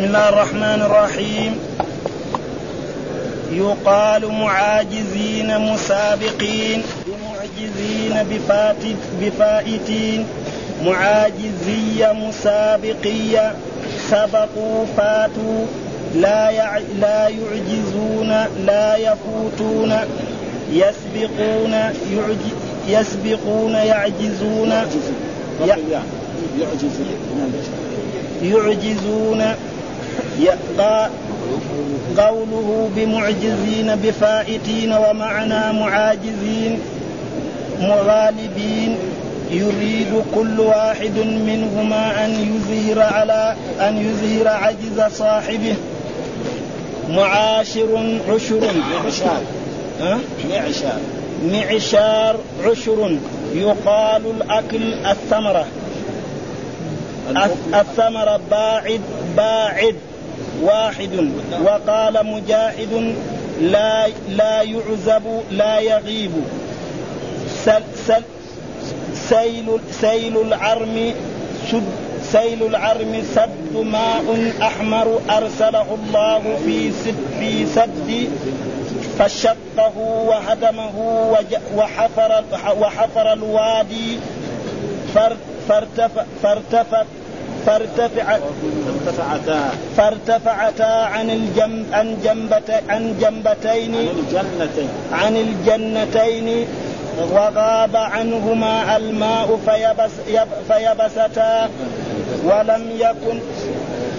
بسم الله الرحمن الرحيم. يقال معاجزين مسابقين بمعجزين بفائتين. معاجزية مسابقية. سبقوا فاتوا. لا يع... لا يعجزون لا يفوتون. يسبقون يعج... يسبقون يعجزون. يعجزون. قوله بمعجزين بفائتين ومعنى معاجزين مغالبين يريد كل واحد منهما أن يظهر على أن يظهر عجز صاحبه. معاشر عشر. معشار. معشار. معشار عشر. يقال الأكل الثمرة. الثمرة باعد باعد. واحد وقال مجاهد لا لا يعزب لا يغيب. سل سل سيل سيل العرم سد سيل العرم سد ماء أحمر أرسله الله في سد في سد فشقه وهدمه وحفر وحفر الوادي فارتفع فارتفع فارتفع فارتفعتا. فارتفعتا عن الجنب عن جنبت عن جنبتين. عن الجنتين. عن الجنتين. وغاب عنهما الماء فيبس فيبستا ولم يكن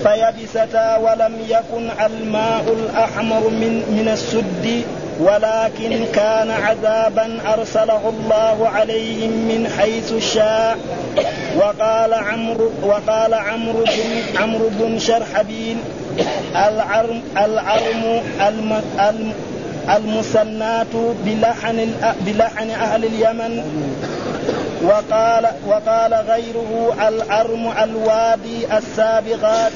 فيبستا ولم يكن الماء الأحمر من من السد. ولكن كان عذابا أرسله الله عليهم من حيث شاء. وقال عمرو وقال عمرو بن عمرو بن شرحبيل العرم العرم الم الم المسنات بلحن بلحن أهل اليمن. وقال وقال غيره العرم الوادي السابغات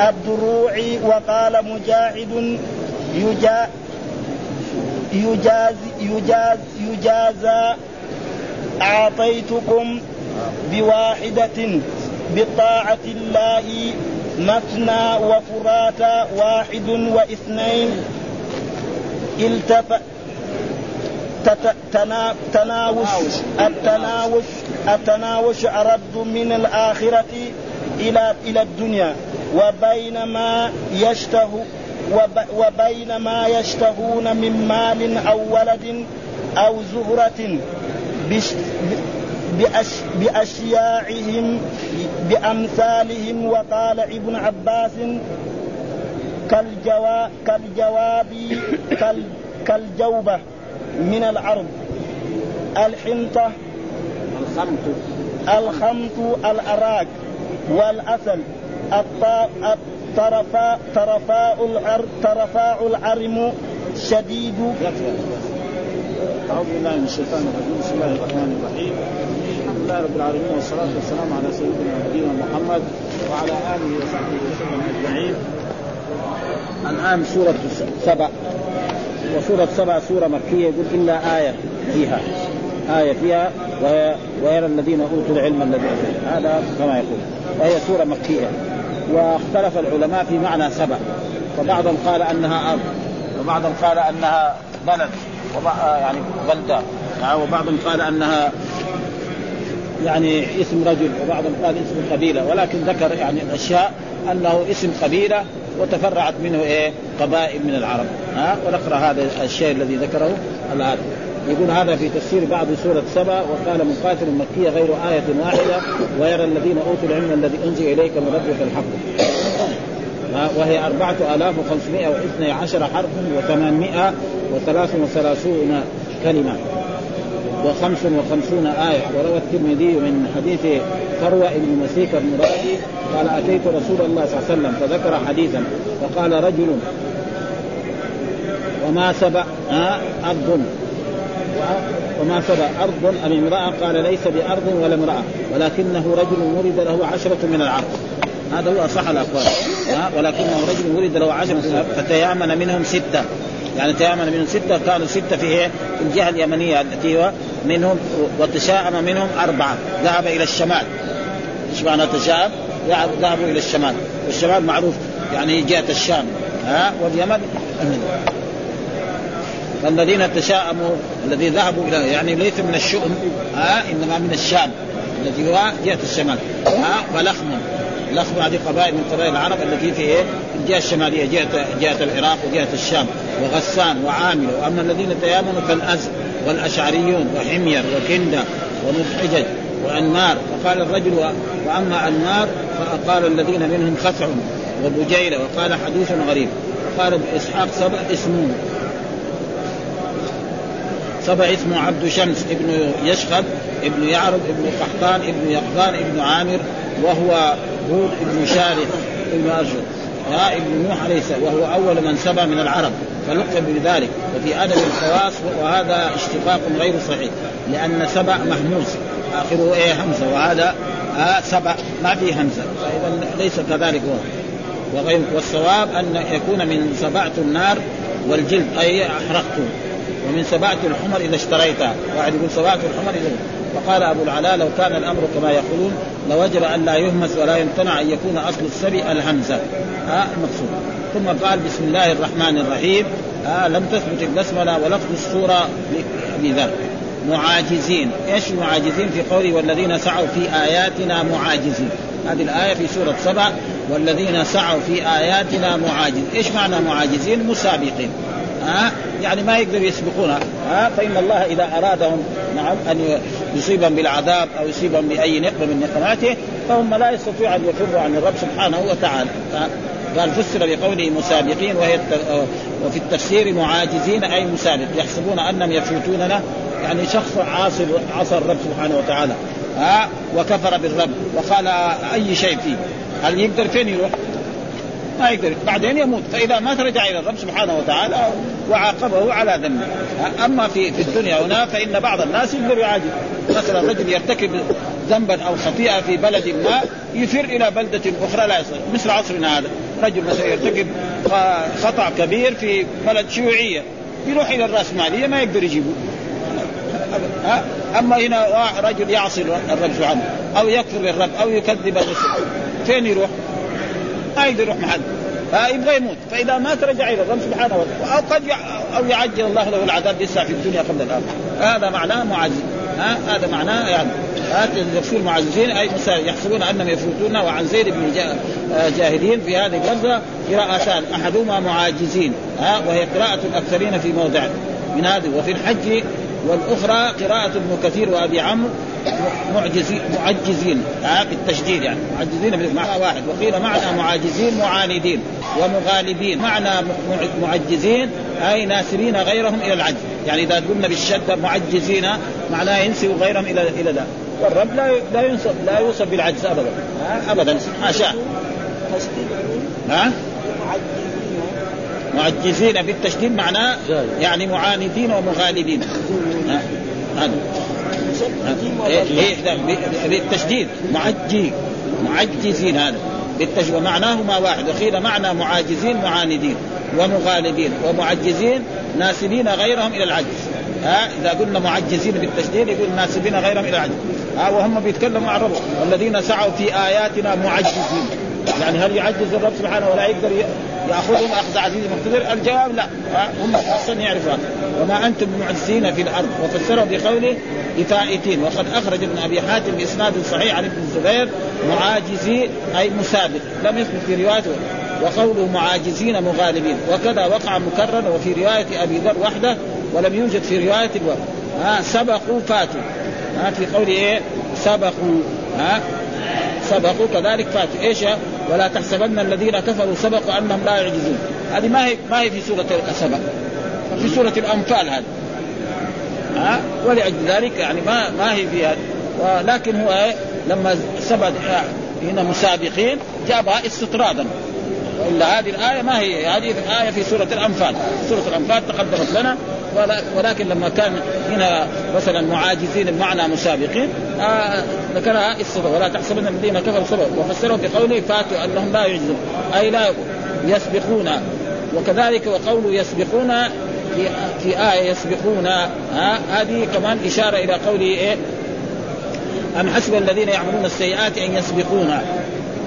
الدروع وقال مجاهد يجاز يجاز يجازى أعطيتكم بواحدة بطاعة الله مثنى وفراتا واحد واثنين التف تناوش التناوش التناوش أرد من الآخرة إلى إلى الدنيا وبينما يشتهو وبين ما يشتهون من مال أو ولد أو زهرة بأشياعهم بأمثالهم. وقال ابن عباس كالجوا كالجواب كال كالجوبة من العرض. الحنطة الخمط. الخمط الأراك والأثل طرفاء طرفاء العر طرفاء العرم شديد. أعوذ بالله من الشيطان الرجيم. بسم الله الرحمن الرحيم. الحمد لله رب العالمين والصلاة والسلام على سيدنا نبينا محمد وعلى آله وصحبه وسلم أجمعين. الآن سورة سبع وسورة سبع سورة مكية يقول إلا آية فيها. آية فيها ويرى الذين أوتوا العلم الذي هذا كما يقول. وهي سورة مكية. واختلف العلماء في معنى سبع. فبعضهم قال أنها أرض وبعضهم قال أنها بلد يعني بلدة. يعني وبعضهم قال أنها يعني اسم رجل وبعضهم قال اسم قبيلة. ولكن ذكر يعني الأشياء أنه اسم قبيلة وتفرعت منه إيه؟ قبائل من العرب. ها؟ ونقرأ هذا الشيء الذي ذكره الآن. يقول هذا في تفسير بعض سورة سبا وقال مقاتل مكية غير آية واحدة ويرى الذين أوتوا العلم الذي أنزل إليك من ربك الحق. وهي أربعة آلاف وخمسمائة واثني عشر حرف وثمانمائة وثلاث وثلاثون كلمة. وخمس وخمسون آية. وروى الترمذي من حديث فروة بن مسيك رادي قال أتيت رسول الله صلى الله عليه وسلم فذكر حديثا فقال رجل وما سبع أرض وما سبى أرض أم امرأة قال ليس بأرض ولا امرأة ولكنه رجل ولد له عشرة من العرض. هذا هو أصح الأقوال. ولكنه رجل ولد له عشرة فتيامن منهم ستة. يعني تيامن منهم ستة كانوا ستة في إيه؟ في الجهة اليمنية التي هو منهم وتشاءم منهم أربعة. ذهب إلى الشمال. إيش معنى تشاءم؟ ذهبوا إلى الشمال. والشمال معروف يعني جهة الشام. ها؟ واليمن فالذين تشاءموا الذي ذهبوا إلى يعني ليس من الشؤم ها إنما من الشام الذي هو جهة الشمال ها فلخم لخم هذه قبائل من قبائل العرب التي في إيه؟ الجهة الشمالية جهه جهة العراق وجهة الشام وغسان وعامله وأما الذين تيامنوا كالازد والأشعريون وحمير وكندة ومدحجج وانمار فقال الرجل وأما انمار فقال الذين منهم خثع وبجيله وقال حديث غريب. قال إسحاق سبع اسمه سبع اسمه عبد شمس ابن يشخب ابن يعرب ابن قحطان ابن يقظان ابن عامر وهو هود ابن شارح ابن ارشد ها ابن نوح عليه السلام وهو أول من سبى من العرب فلقب بذلك. وفي أدب الخواص وهذا اشتقاق غير صحيح لأن سبع مهموس. آخره إيه همزة. وهذا آه سبع ما فيه همزة. فإذا ليس كذلك هو. وغير والصواب أن يكون من سبعت النار والجلد أي أحرقته. ومن سبعة الحمر إذا اشتريتها واحد يقول سبعة الحمر إذا فقال أبو العلاء لو كان الأمر كما يقولون لوجب أن لا يهمس ولا يمتنع أن يكون أصل السبي الهمزة. ها المقصود. ثم قال بسم الله الرحمن الرحيم. ها لم تثبت البسملة ولفظ السورة لذلك. معاجزين. إيش المعاجزين في قوله والذين سعوا في آياتنا معاجزين. هذه الآية في سورة سبع. والذين سعوا في آياتنا معاجز إيش معنى معاجزين؟ مسابقين. ها يعني ما يقدروا يسبقونها ها؟ فإن الله إذا أرادهم نعم أن يصيبهم بالعذاب أو يصيبهم بأي نقمة من نقماته فهم لا يستطيعوا أن يفروا عن الرب سبحانه وتعالى. قال فسر بقوله مسابقين وهي وفي التفسير معاجزين أي مسابق يحسبون أنهم يفوتوننا. يعني شخص عاصر عصى الرب سبحانه وتعالى. ها؟ وكفر بالرب وقال أي شيء فيه؟ هل يقدر فين يروح؟ ما يقدر. بعدين يموت. فإذا مات رجع إلى الرب سبحانه وتعالى وعاقبه على ذنبه. أما في في الدنيا هنا فإن بعض الناس يقدر يعاجز مثلا رجل يرتكب ذنبا أو خطيئة في بلد ما يفر إلى بلدة أخرى لا يصل مثل عصرنا هذا. رجل مثلا يرتكب خطأ كبير في بلد شيوعية. يروح إلى الرأسمالية ما يقدر يجيبه. أما هنا رجل يعصي الرب سبحانه أو يكفر بالرب أو يكذب الرسل فين يروح؟ ما يقدر يروح محل. فيبغى يموت. فإذا مات رجع إلى الرب سبحانه وتعالى. أو قد أو يعجل الله له العذاب لسه في الدنيا قبل الآخرة. هذا معناه معزز ها؟ هذا معناه يعني هذا تفسير معززين أي يحسبون أنهم يفوتون وعن زيد بن جاهدين في هذه اللفظه قراءتان. أحدهما معاجزين ها؟ وهي قراءة الأكثرين في موضع من هذه. وفي الحج والأخرى قراءة ابن كثير وأبي عمرو معجزين. معجزين بالتشديد يعني. معجزين بمعنى واحد. وقيل معنى معاجزين معاندين ومغالبين. معنى معجزين أي ناسبين غيرهم إلى العجز. يعني إذا قلنا بالشده معجزين معناه ينسب غيرهم إلى إلى ذا. والرب لا لا ينسب لا يوصف بالعجز ابدا. ابدا. حاشا ها؟ معجزين بالتشديد معناه يعني معاندين ومغالبين هذا بالتشديد. معجي معجزين هذا. بالتشديد. ومعناهما واحد. وقيل معنى معاجزين معاندين ومغالبين ومعجزين ناسبين غيرهم إلى العجز. ها؟ إذا قلنا معجزين بالتشديد يقول ناسبين غيرهم إلى العجز. ها؟ وهم بيتكلموا عن الرب والذين سعوا في آياتنا معجزين. يعني هل يعجز الرب سبحانه ولا يقدر يأخذهم أخذ عزيز مقتدر؟ الجواب لا. هم أحسن يعرفون وما أنتم معجزين في الأرض. وفسره بقوله لفائتين وقد أخرج ابن أبي حاتم بإسناد صحيح عن ابن الزبير معاجزي أي مسابق. لم يثبت في روايته. وقوله معاجزين مغالبين. وكذا وقع مكرر وفي رواية أبي ذر وحده ولم يوجد في رواية الوقت ها؟ سبقوا فاتوا. ها؟ في قوله إيه؟ سبقوا. ها؟ سبقوا كذلك فاتوا. إيش ولا تحسبن الذين كفروا سبقوا أنهم لا يعجزون. هذه ما هي ما هي في سورة سبق في سورة الأنفال هذه. ها؟ ولأجل ذلك يعني ما ما هي في هذا ولكن هو إيه؟ لما سبق هنا مسابقين جابها استطرادا. والا هذه الآية ما هي؟ هذه الآية في سورة الأنفال. سورة الأنفال تقدمت لنا. ولكن لما كان هنا مثلا معاجزين بمعنى مسابقين آه ذكرها الصدق ولا تحسبن الذين كفروا سبق وفسروا بقوله فاتوا أنهم لا يعجزون أي لا يسبقون. وكذلك وقوله يسبقون في في آية يسبقون. هذه كمان إشارة إلى قوله إيه؟ أم حسب الذين يعملون السيئات أن يسبقونا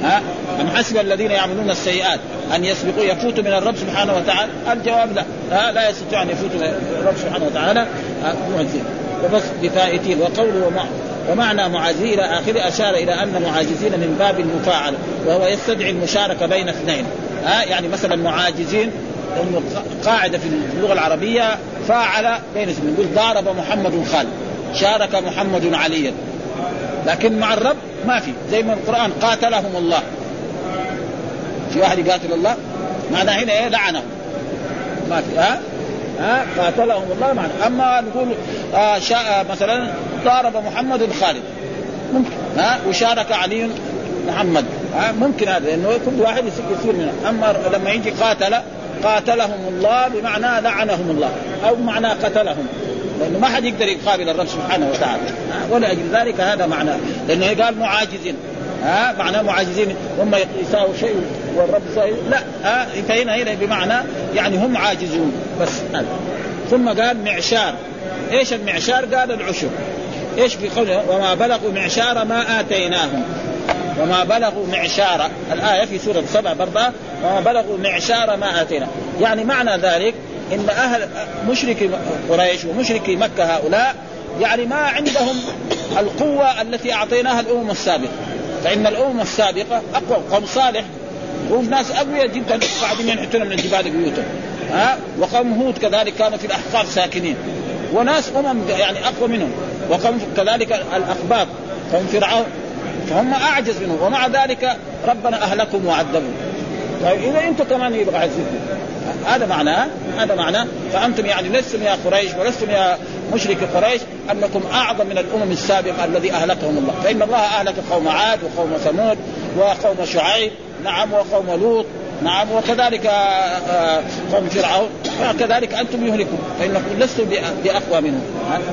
ها أم حسب الذين يعملون السيئات أن يسبقوا يفوتوا من الرب سبحانه وتعالى؟ الجواب لا. ها لا يستطيع أن يفوتوا من الرب سبحانه وتعالى. معجزين وبس بفائتين وقوله ومعنى معاجزين إلى آخره أشار إلى أن معاجزين من باب المفاعله وهو يستدعي المشاركة بين اثنين. ها يعني مثلا معاجزين قاعدة في اللغة العربية فاعل بين اثنين يقول ضارب محمد خالد شارك محمد عليا. لكن مع الرب ما في زي ما القرآن قاتلهم الله. في واحد يقاتل الله؟ معنى هنا إيه؟ لعنهم. ما في ها؟ ها قاتلهم الله معنى أما نقول آه شاء مثلا ضارب محمد خالد ممكن ها وشارك علي محمد. ها ممكن هذا لأنه كل واحد يصير منه أما لما يجي قاتل قاتلهم الله بمعنى لعنهم الله. أو بمعنى قتلهم. لأنه ما حد يقدر يقابل الرب سبحانه وتعالى. ولاجل ذلك هذا معناه. لأنه قال معاجزين. ها معناه معاجزين. هم يساووا شيء. والرب يساوي لا ها فهنا هنا بمعنى يعني هم عاجزون بس هذا ثم قال معشار. إيش المعشار؟ قال العشر إيش في قوله وما بلغوا معشار ما آتيناهم. وما بلغوا معشار الآية في سورة سبع برضه وما بلغوا معشار ما آتينا. يعني معنى ذلك إن أهل مشركي قريش ومشركي مكة هؤلاء يعني ما عندهم القوة التي أعطيناها الأمم السابقة. فإن الأمم السابقة أقوى قوم صالح هم ناس أقوياء جدا بعدين ينحتون من الجبال بيوتهم. ها؟ وقوم هود كذلك كانوا في الأحقاف ساكنين. وناس أمم يعني أقوى منهم. وقوم كذلك الأخباب قوم فرعون. فهم أعجز منهم. ومع ذلك ربنا اهلكم وعذبهم. طيب إذا أنتم كمان يبغى يعذبكم هذا معناه هذا معناه فأنتم يعني لستم يا قريش ولستم يا مشرك قريش أنكم أعظم من الأمم السابقة الذي أهلكهم الله. فإن الله أهلك قوم عاد وقوم ثمود وقوم شعيب نعم وقوم لوط نعم وكذلك قوم فرعون كذلك أنتم يهلكون فإنكم لستم بأقوى منهم.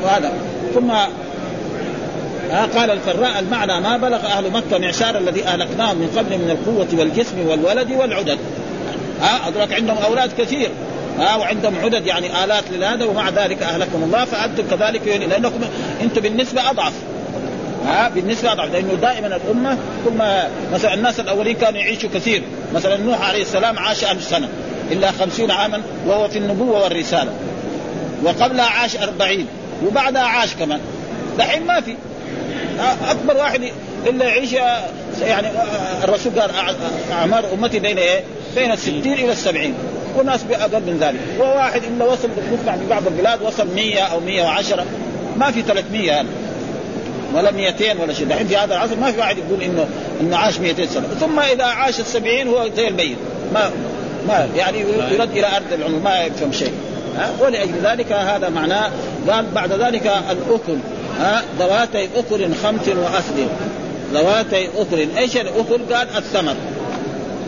هذا. ثم ها قال الفراء المعنى ما بلغ أهل مكة معشار الذي أهلكناهم من قبل من القوة والجسم والولد والعدد. ها أدرك عندهم أولاد كثير. ها وعندهم عدد يعني آلات لهذا ومع ذلك اهلكم الله فأنتم كذلك لأنكم أنتم بالنسبة أضعف. ها بالنسبة اضعف لأنه دائما الأمة ثم مثلا الناس الأولين كانوا يعيشوا كثير. مثلا نوح عليه السلام عاش ألف سنة إلا خمسين عاما وهو في النبوة والرسالة. وقبلها عاش أربعين وبعدها عاش كمان. دحين ما في. أكبر واحد إلا يعيش يعني الرسول قال أعمار أمتي بين إيه؟ بين الستين إلى السبعين. وناس بأقل من ذلك. وواحد إلا وصل في بعض البلاد وصل 100 أو 110 ما في 300 يعني ولا 200 ولا شيء. دحين في هذا العصر ما في واحد يقول انه إنه عاش 200 سنة. ثم إذا عاش السبعين هو زي الميت ما ما يعني يرد إلى أرض العمر ما يفهم شيء. ولأجل ذلك هذا معناه قال بعد ذلك الأكل ها؟ ذواتي أكل خمس واثل ذواتي أكل. إيش الأكل؟ قال الثمر.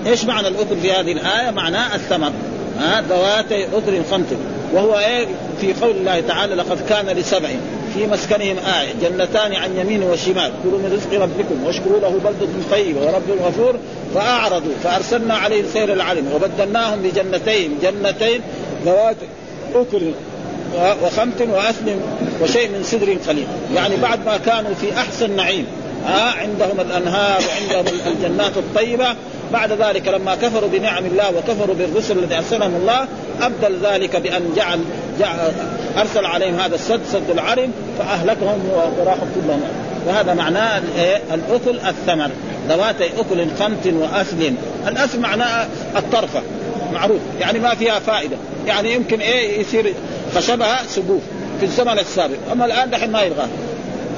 إيش معنى الأكل في هذه الآية؟ معناه الثمر. ها؟ ذواتي أكل خمس. وهو إيه؟ في قول الله تعالى لقد كان لسبع. في مسكنهم آية. جنتان عن يمين وشمال. كلوا من رزق ربكم واشكروا له بلدة طيبة ورب غفور. فأعرضوا. فأرسلنا عليهم سير العلم وبدلناهم بجنتين. جنتين ذوات أكل وخمت وأثم وشيء من سدر قليل. يعني بعد ما كانوا في أحسن نعيم. ها عندهم الأنهار وعندهم الجنات الطيبة. بعد ذلك لما كفروا بنعم الله وكفروا بالرسل الذي أرسلهم الله أبدل ذلك بأن جعل, جعل أرسل عليهم هذا السد سد العرم فأهلكهم وراحوا كلهم وهذا معناه الأكل الثمر ذواتي أكل خمت واثل الاثل معناه الطرفة معروف يعني ما فيها فائدة يعني يمكن إيه؟ يصير خشبها سقوف في الزمن السابق أما الآن دحين ما يبغى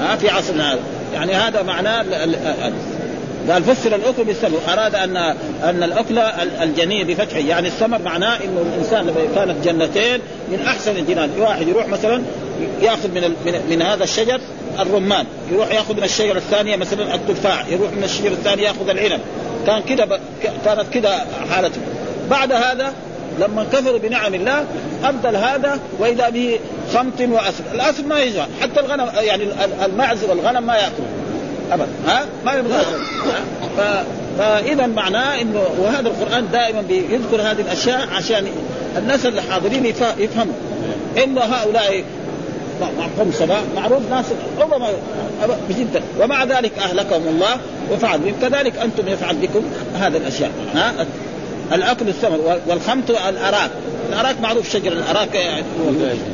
ها؟ في عصرنا هذا. يعني هذا معناه قال فسر الأكل بالثمر أراد ان أن الأكل الجنين بفتحه. يعني الثمر معناه إنه الإنسان لما كانت جنتين من أحسن الجنان. واحد يروح مثلا يأخذ من من, هذا الشجر الرمان. يروح يأخذ من الشجره الثانية مثلا التفاح. يروح من الشجره الثانية يأخذ العنب. كان كده ب... كانت كده حالته. بعد هذا لما كفروا بنعم الله أبدل هذا واذا به خمط وأسد، الأسد ما يجوع حتى الغنم يعني المعز والغنم ما ياكل ابدا. ها؟ ما يبغى ف... فاذا معناه إنه وهذا القرآن دائما بيذكر هذه الأشياء عشان الناس اللي حاضرين يفهموا. إنه هؤلاء قوم سبا معروف ناس ربما جدا ومع ذلك أهلكهم الله وفعل بهم كذلك أنتم يفعل بكم هذه الأشياء. ها؟ الأكل الثمر والخمط الاراك الأراك معروف شجر الأراك. يعني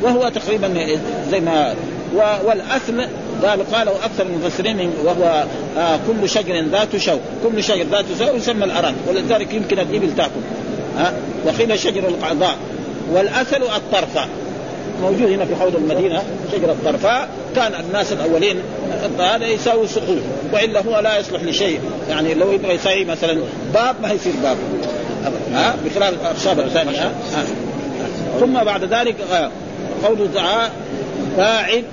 وهو تقريبا زي ما والأثل قالوا قالوا أكثر المفسرين وهو آه كل شجر ذات شوك. كل شجر ذات شوك يسمى الاراك ولذلك يمكن الإبل تأكل. ها وقيل شجر القعضاء. والاثل الطرفة. موجود هنا في حوض المدينة شجره الطرفاء كان الناس الأولين هذا يساوي سقوف وإلا هو لا يصلح لشيء. يعني لو يبغى يساوي مثلا باب ما يصير باب. ها بخلاف الاخشاب الثانية. ثم بعد ذلك آه، قوله تعالى باعد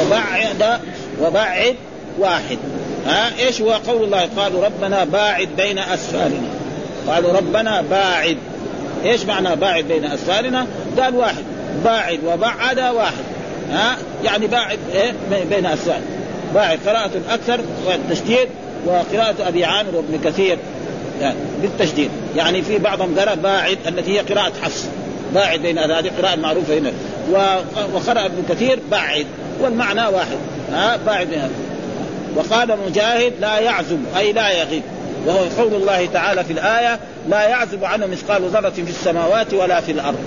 وبعد وبعد واحد. ها؟ إيش هو قول الله؟ قالوا ربنا باعد بين أسفارنا. قالوا ربنا باعد. إيش معنى باعد بين أسفارنا؟ قال واحد. باعد وبعد واحد. ها؟ يعني باعد إيه؟ بين أسفار. باعد قراءة أكثر والتشديد وقراءة أبي عامر وابن كثير. يعني بالتشديد. يعني في بعضهم قرأ باعد التي هي قراءة حفص. باعد بين هذه قراءة معروفة هنا. وقرأ ابن كثير باعد والمعنى واحد. ها باعد بين وقال مجاهد لا يعزب أي لا يغيب. وهو قول الله تعالى في الآية لا يعزب عنه مثقال ذرة في السماوات ولا في الأرض.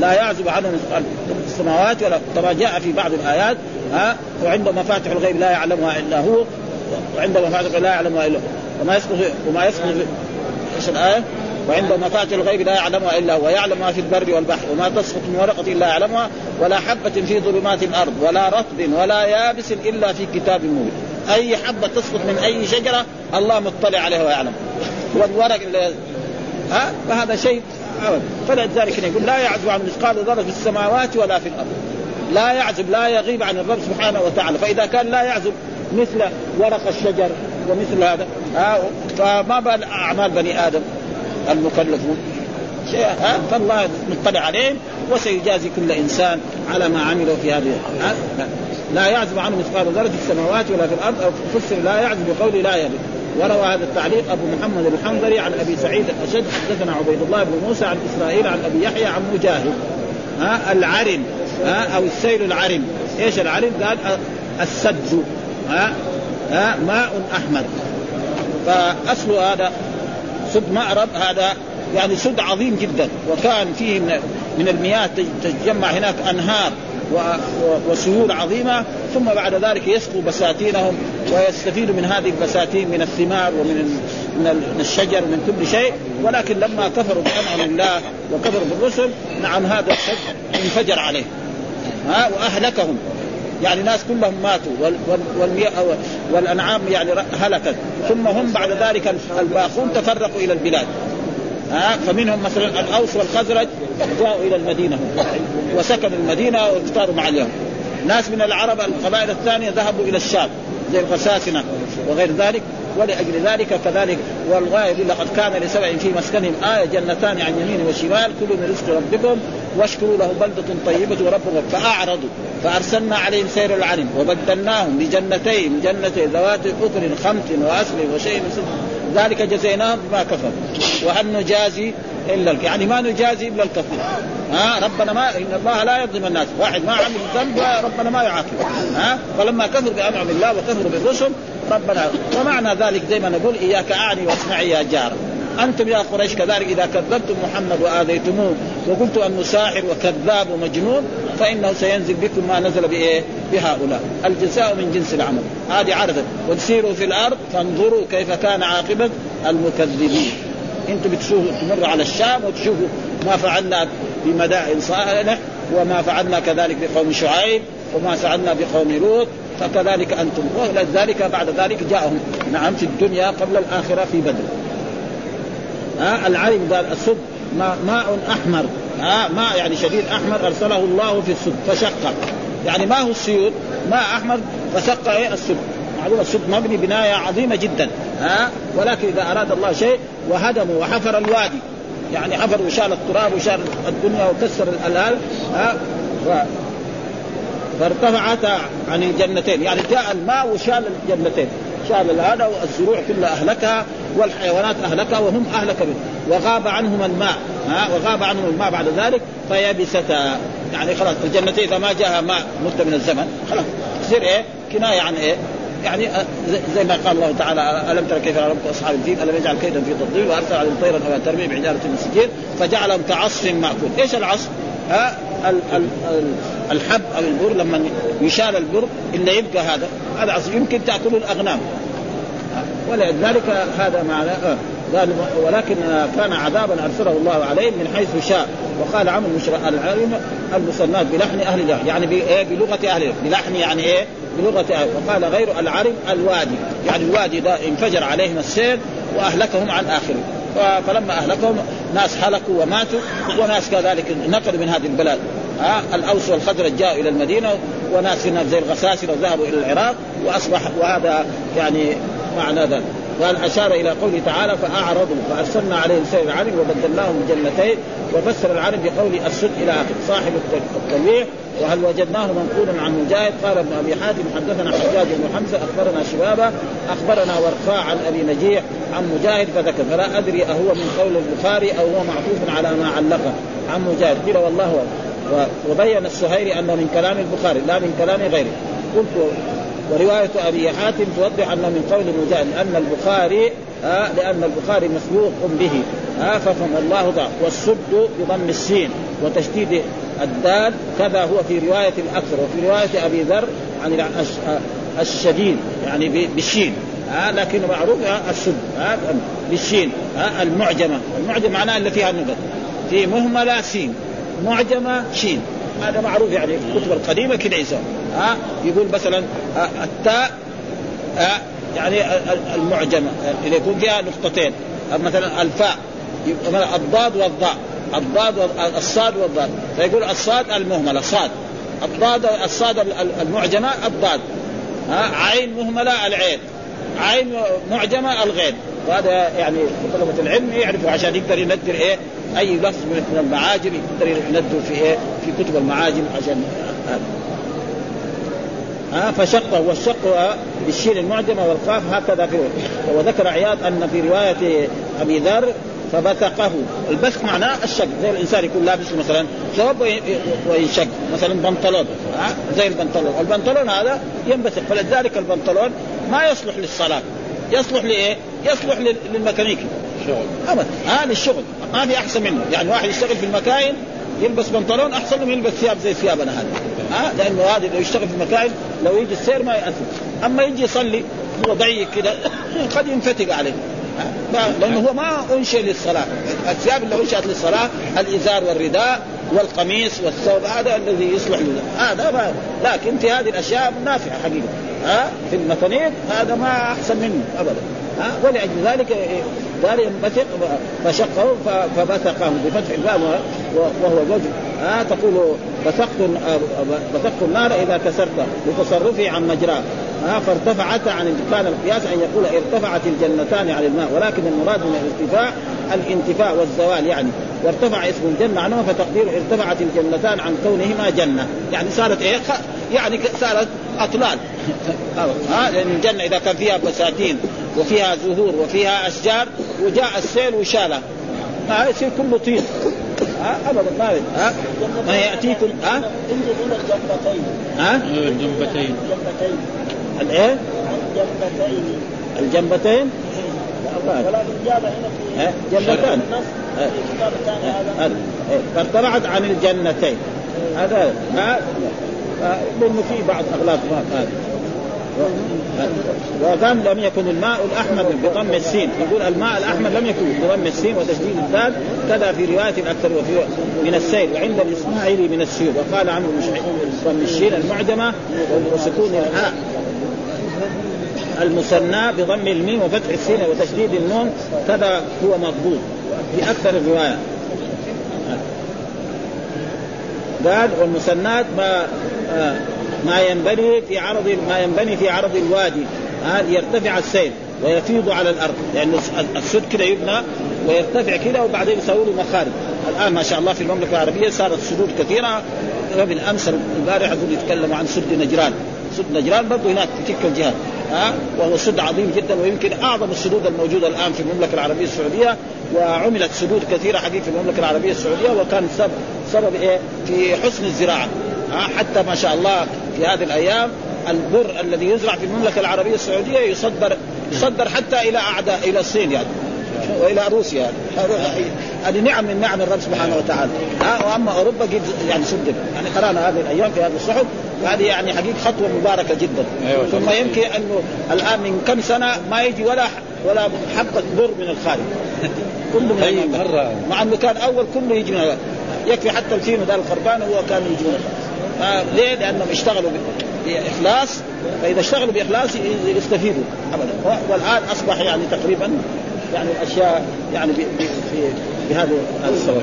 لا يعزب عنه مثقال في السماوات ولا كما جاء في بعض الآيات ها وعنده مفاتح الغيب لا يعلمها إلا هو وعنده مفاتح لا يعلمها إلا هو. وما يسقط وما يسقط إيش الآية؟ وعنده مفاتح الغيب لا يعلمها إلا هو ويعلم ما في البر والبحر وما تسقط من ورقة إلا يعلمها ولا حبة في ظلمات الأرض ولا رطب ولا يابس إلا في كتاب مبين. أي حبة تسقط من أي شجرة الله مطلع عليها ويعلم. والورق اللي ها؟ فهذا شيء فلذلك يقول لا يعزب عن مثقال ذرة في السماوات ولا في الأرض. لا يعزب لا يغيب عن الرب سبحانه وتعالى. فإذا كان لا يعزب مثل ورق الشجر ومثل هذا فما بال أعمال بني آدم؟ المكلفون. شيء فالله مطلع عليهم وسيجازي كل إنسان على ما عملوا في هذه لا. يعزب عنه مثقال ذرة في السماوات ولا في الأرض أو فسر لا يعزب بقول لا يغيب وروى هذا التعليق أبو محمد الحنظلي عن أبي سعيد الأشد. حدثنا عبيد الله بن موسى عن إسرائيل عن أبي يحيى عن مجاهد. ها؟ العرم. ها؟ أو السيل العرم. إيش العرم؟ قال السدز ها؟ ها؟ ماء أحمر. فأصل هذا سد مأرب هذا يعني سد عظيم جدا. وكان فيه من من المياه تتجمع هناك أنهار وسيول عظيمة. ثم بعد ذلك يسقوا بساتينهم ويستفيدوا من هذه البساتين من الثمار ومن من الشجر ومن كل شيء. ولكن لما كفروا بانعم الله وكفروا بالرسل نعم هذا الشجر انفجر عليه. ها وأهلكهم. يعني ناس كلهم ماتوا والأنعام يعني هلكت. ثم هم بعد ذلك الباقون تفرقوا إلى البلاد. ها؟ فمنهم مثلا الأوس والخزرج جاءوا إلى المدينة وسكنوا المدينة واختاروا مع اليهود ناس من العرب القبائل الثانية ذهبوا إلى الشام زي الغساسنه وغير ذلك. ولأجل ذلك كذلك والغاية لقد كان لسبع في مسكنهم آية جنتان عن يمين وشمال كلوا من رزق ربكم واشكروا له بلدة طيبة وربهم فأعرضوا. فأرسلنا عليهم سير العلم. وبدلناهم بجنتين. جنتين ذوات أكل خمط وأسل وشيء من ذلك جزيناهم بما كفروا. وهل نجازي إلا الك... يعني ما نجازي إلا الكفر ها؟ ربنا ما إن الله لا يظلم الناس. واحد ما عمل ذنب ربنا ما يعاقبه ها؟ فلما كفر بأنعم الله وكفروا بالرسل ربنا ومعنى ذلك زي ما نقول إياك أعني واسمعي يا جار أنتم يا قريش كذلك إذا كذبتم محمد وآذيتموه وقلت أنه ساحر وكذاب ومجنون فإنه سينزل بكم ما نزل بإيه؟ بهؤلاء، الجزاء من جنس العمل، هذه عرضا وتسيروا في الأرض فانظروا كيف كان عاقبة المكذبين. أنتم بتشوفوا تمر على الشام وتشوفوا ما فعلنا بمدائن صالح وما فعلنا كذلك بقوم شعيب وما فعلنا بقوم لوط. فكذلك أنتم. ولذلك بعد ذلك جاءهم. نعم في الدنيا قبل الآخرة في بدر. ها؟ العلم قال السد ماء, أحمر. ها؟ ماء يعني شديد أحمر أرسله الله في السد فشق يعني ما هو السيول ماء أحمر فشق إيه؟ السد معلومه السد مبني بناية عظيمة جدا ها؟ ولكن إذا أراد الله شيء وهدموا وحفر الوادي. يعني حفر وشال التراب وشال الدنيا وكسر الالال ها؟ فارتفعتا عن الجنتين يعني جاء الماء وشال الجنتين. شال هذا والزروع كلها أهلكها والحيوانات أهلكها وهم أهلك به وغاب عنهم الماء ها؟ وغاب عنهم الماء بعد ذلك فيبستا يعني خلاص الجنتين إذا ما جاءها ماء مده من الزمن خلاص. تصير إيه؟ كناية عن إيه؟ يعني زي ما قال الله تعالى ألم تر كيف ربك أصحاب الفيل ألم يجعل كيدا في تضليل وأرسل عليهم طيرا ترمي بحجاره من سجيل فجعلهم كعصف مأكول، إيش العصف؟ ها ال ال ال الحب أو البر لما يشال البر اللي يبقى هذا. هذا عصف يمكن تاكله الأغنام. ولذلك هذا معنى آه. قال ولكن كان عذابا أرسله الله عليهم من حيث شاء. وقال عمرو العلم المصنات بلحن أهل الجهل يعني بلغة أهل بلحن يعني إيه؟ بلغة أهل وقال غير العرب الوادي يعني الوادي ده انفجر عليهم السيل وأهلكهم عن آخره. فلما أهلكهم ناس هلكوا وماتوا وناس كذلك نقلوا من هذه البلاد. ها؟ الأوس والخزرج جاءوا إلى المدينة وناس زي الغساسنه ذهبوا إلى العراق وأصبح وهذا يعني معنى ذلك. قال أشار إلى قوله تعالى فأعرضوا فأرسلنا عليهم سير العرب وبدلناهم بجنتين وفسر العرب بقول السد إلى آخر. صاحب التلويح وهل وجدناه منقولا عن مجاهد؟ قال ابن أبي حاتم حدثنا حجاج بن حمزة أخبرنا شبابة أخبرنا ورقاء عن أبي نجيح عن مجاهد فذكر. فلا أدري أهو من قول البخاري أو هو معطوف على ما علقه عن مجاهد. قيل والله وبين السهيري انه من كلام البخاري لا من كلام غيره. قلت ورواية أبي حاتم توضح أنه من قول مجاهد لأن البخاري آه لأن البخاري مسبوق به. آه ففهم الله ضعف. والسد بضم السين وتشديد الدال. كذا هو في رواية الأكثر وفي رواية أبي ذر عن الشديد يعني بالشين. آه لكن معروف آه السد آه بالشين آه المعجمة. المعجمة معناها اللي فيها النقط في مهملة سين. معجمة شين. هذا معروف يعني في الكتب القديمة كده يسوي ها يقول مثلا التاء يعني المعجمة. اللي يكون فيها نقطتين مثلا الفاء الضاد والضاء الضاد الصاد والضاد. فيقول الصاد المهملة صاد. الضاد الصاد المعجمة الضاد. ها عين مهملة العين. عين معجمة الغين. وهذا يعني طلبة العلم يعرفوا عشان يقدر يندر إيه أي لفظ من المعاجم يقدر يندر في إيه في كتب المعاجم عشان ها فشقه والشق بالشين المعجمة والقاف هكذا في وذكر عياض أن في رواية أبي ذر فبثقه. البثق معناه الشق زي الإنسان يكون لابس مثلا ثوب وينشق مثلا بنطلون زي البنطلون. البنطلون هذا ينبثق فلذلك البنطلون ما يصلح للصلاة. يصلح لإيه؟ يصلح للميكانيكي شغل. ابدا. ها للشغل ما في أحسن منه. يعني واحد يشتغل في المكاين يلبس بنطلون أحسن من يلبس ثياب زي ثيابنا هذه. ها؟ لأنه هذا لو يشتغل في المكاين لو يجي السير ما يأثر. أما يجي يصلي هو ضيق كده قد ينفتق عليه. لأنه هو ما أنشئ للصلاة. الثياب اللي أنشئت للصلاة الإزار والرداء والقميص والثوب هذا الذي يصلح له. هذا ما لكن في هذه الأشياء نافعة حقيقة. ها؟ في المكانيك هذا ما أحسن منه ابدا. ها؟ ولأجل ذلك قال ينبثق فشقه فبثقه بفتح الباب وهو الوجه ها؟ تقول بثقت بثقت النار إذا كسرت لتصرفه عن مجراه. ها؟ فارتفعت عن كان القياس أن يقول ارتفعت الجنتان عن الماء. ولكن المراد من الارتفاع الانتفاع والزوال يعني. وارتفع اسم الجنة عنه فتقدير ارتفعت الجنتان عن كونهما جنة. يعني صارت إيه؟ يعني صارت أطلال. ها؟ الجنة إذا كان فيها بساتين وفيها زهور وفيها أشجار وجاء السيل وشالها ما يصير كله طين. ها؟ ابدا ما ها؟ ما يأتيكم. ها؟ الجنبتين. ها الجنبتين. الجنبتين؟ الايه؟ الجنبتين الجنبتين جنتان فارتفعت عن الجنتين. هذا. ما لأنه في بعض أغلاط هذه وكان لم يكن الماء الأحمر بضم السين. يقول الماء الأحمر لم يكن بضم السين وتشديد الدال كذا في رواية الاكثر وفي من السيل. وعند الإسماعيلي من السيول. وقال عمرو بضم الشين المعجمة وسكون الهاء المسناة بضم الميم وفتح السين وتشديد النون. كذا هو مضبوط في أكثر الروايات قال والمسناة ما آه. ما ينبني في عرض ما ينبني في عرض الوادي. آه يرتفع السيل ويفيض على الأرض. لأنه يعني السد كده يبنى ويرتفع كده وبعدين يسوي له مخارج. الآن ما شاء الله في المملكة العربية صارت سدود كثيرة. بالامس البارحه يتكلموا عن سد نجران. سد نجران برضه هناك في تلك الجهات ها وهو سد عظيم جدا ويمكن أعظم السدود الموجودة الآن في المملكة العربية السعودية. وعملت سدود كثيرة حقيقه في المملكة العربية السعودية. وكان سبب سبب إيه؟ في حسن الزراعة. حتى ما شاء الله في هذه الأيام البر الذي يزرع في المملكة العربية السعودية يصدر يصدر حتى إلى أعداء إلى الصين يعني وإلى روسيا هذه نعم من نعم الرب سبحانه وتعالى. وأما أوروبا قد يعني سدد يعني قرأنا هذه الأيام في هذه الصحف وهذه يعني حقيقة خطوة مباركة جدا. أيوة ثم يمكن أنه الآن من كم سنة ما يجي ولا ولا حبة بر من الخارج. كله من. مرة. مع أنه كان أول كله يجي من. يكفي حتى الفيلم ده الخربان هو كان يجي من آه ليه؟ لأنهم اشتغلوا بإخلاص فإذا اشتغلوا بإخلاص يستفيدوا ابدا. والآن أصبح يعني تقريبا يعني الاشياء يعني بهذا هذا السبب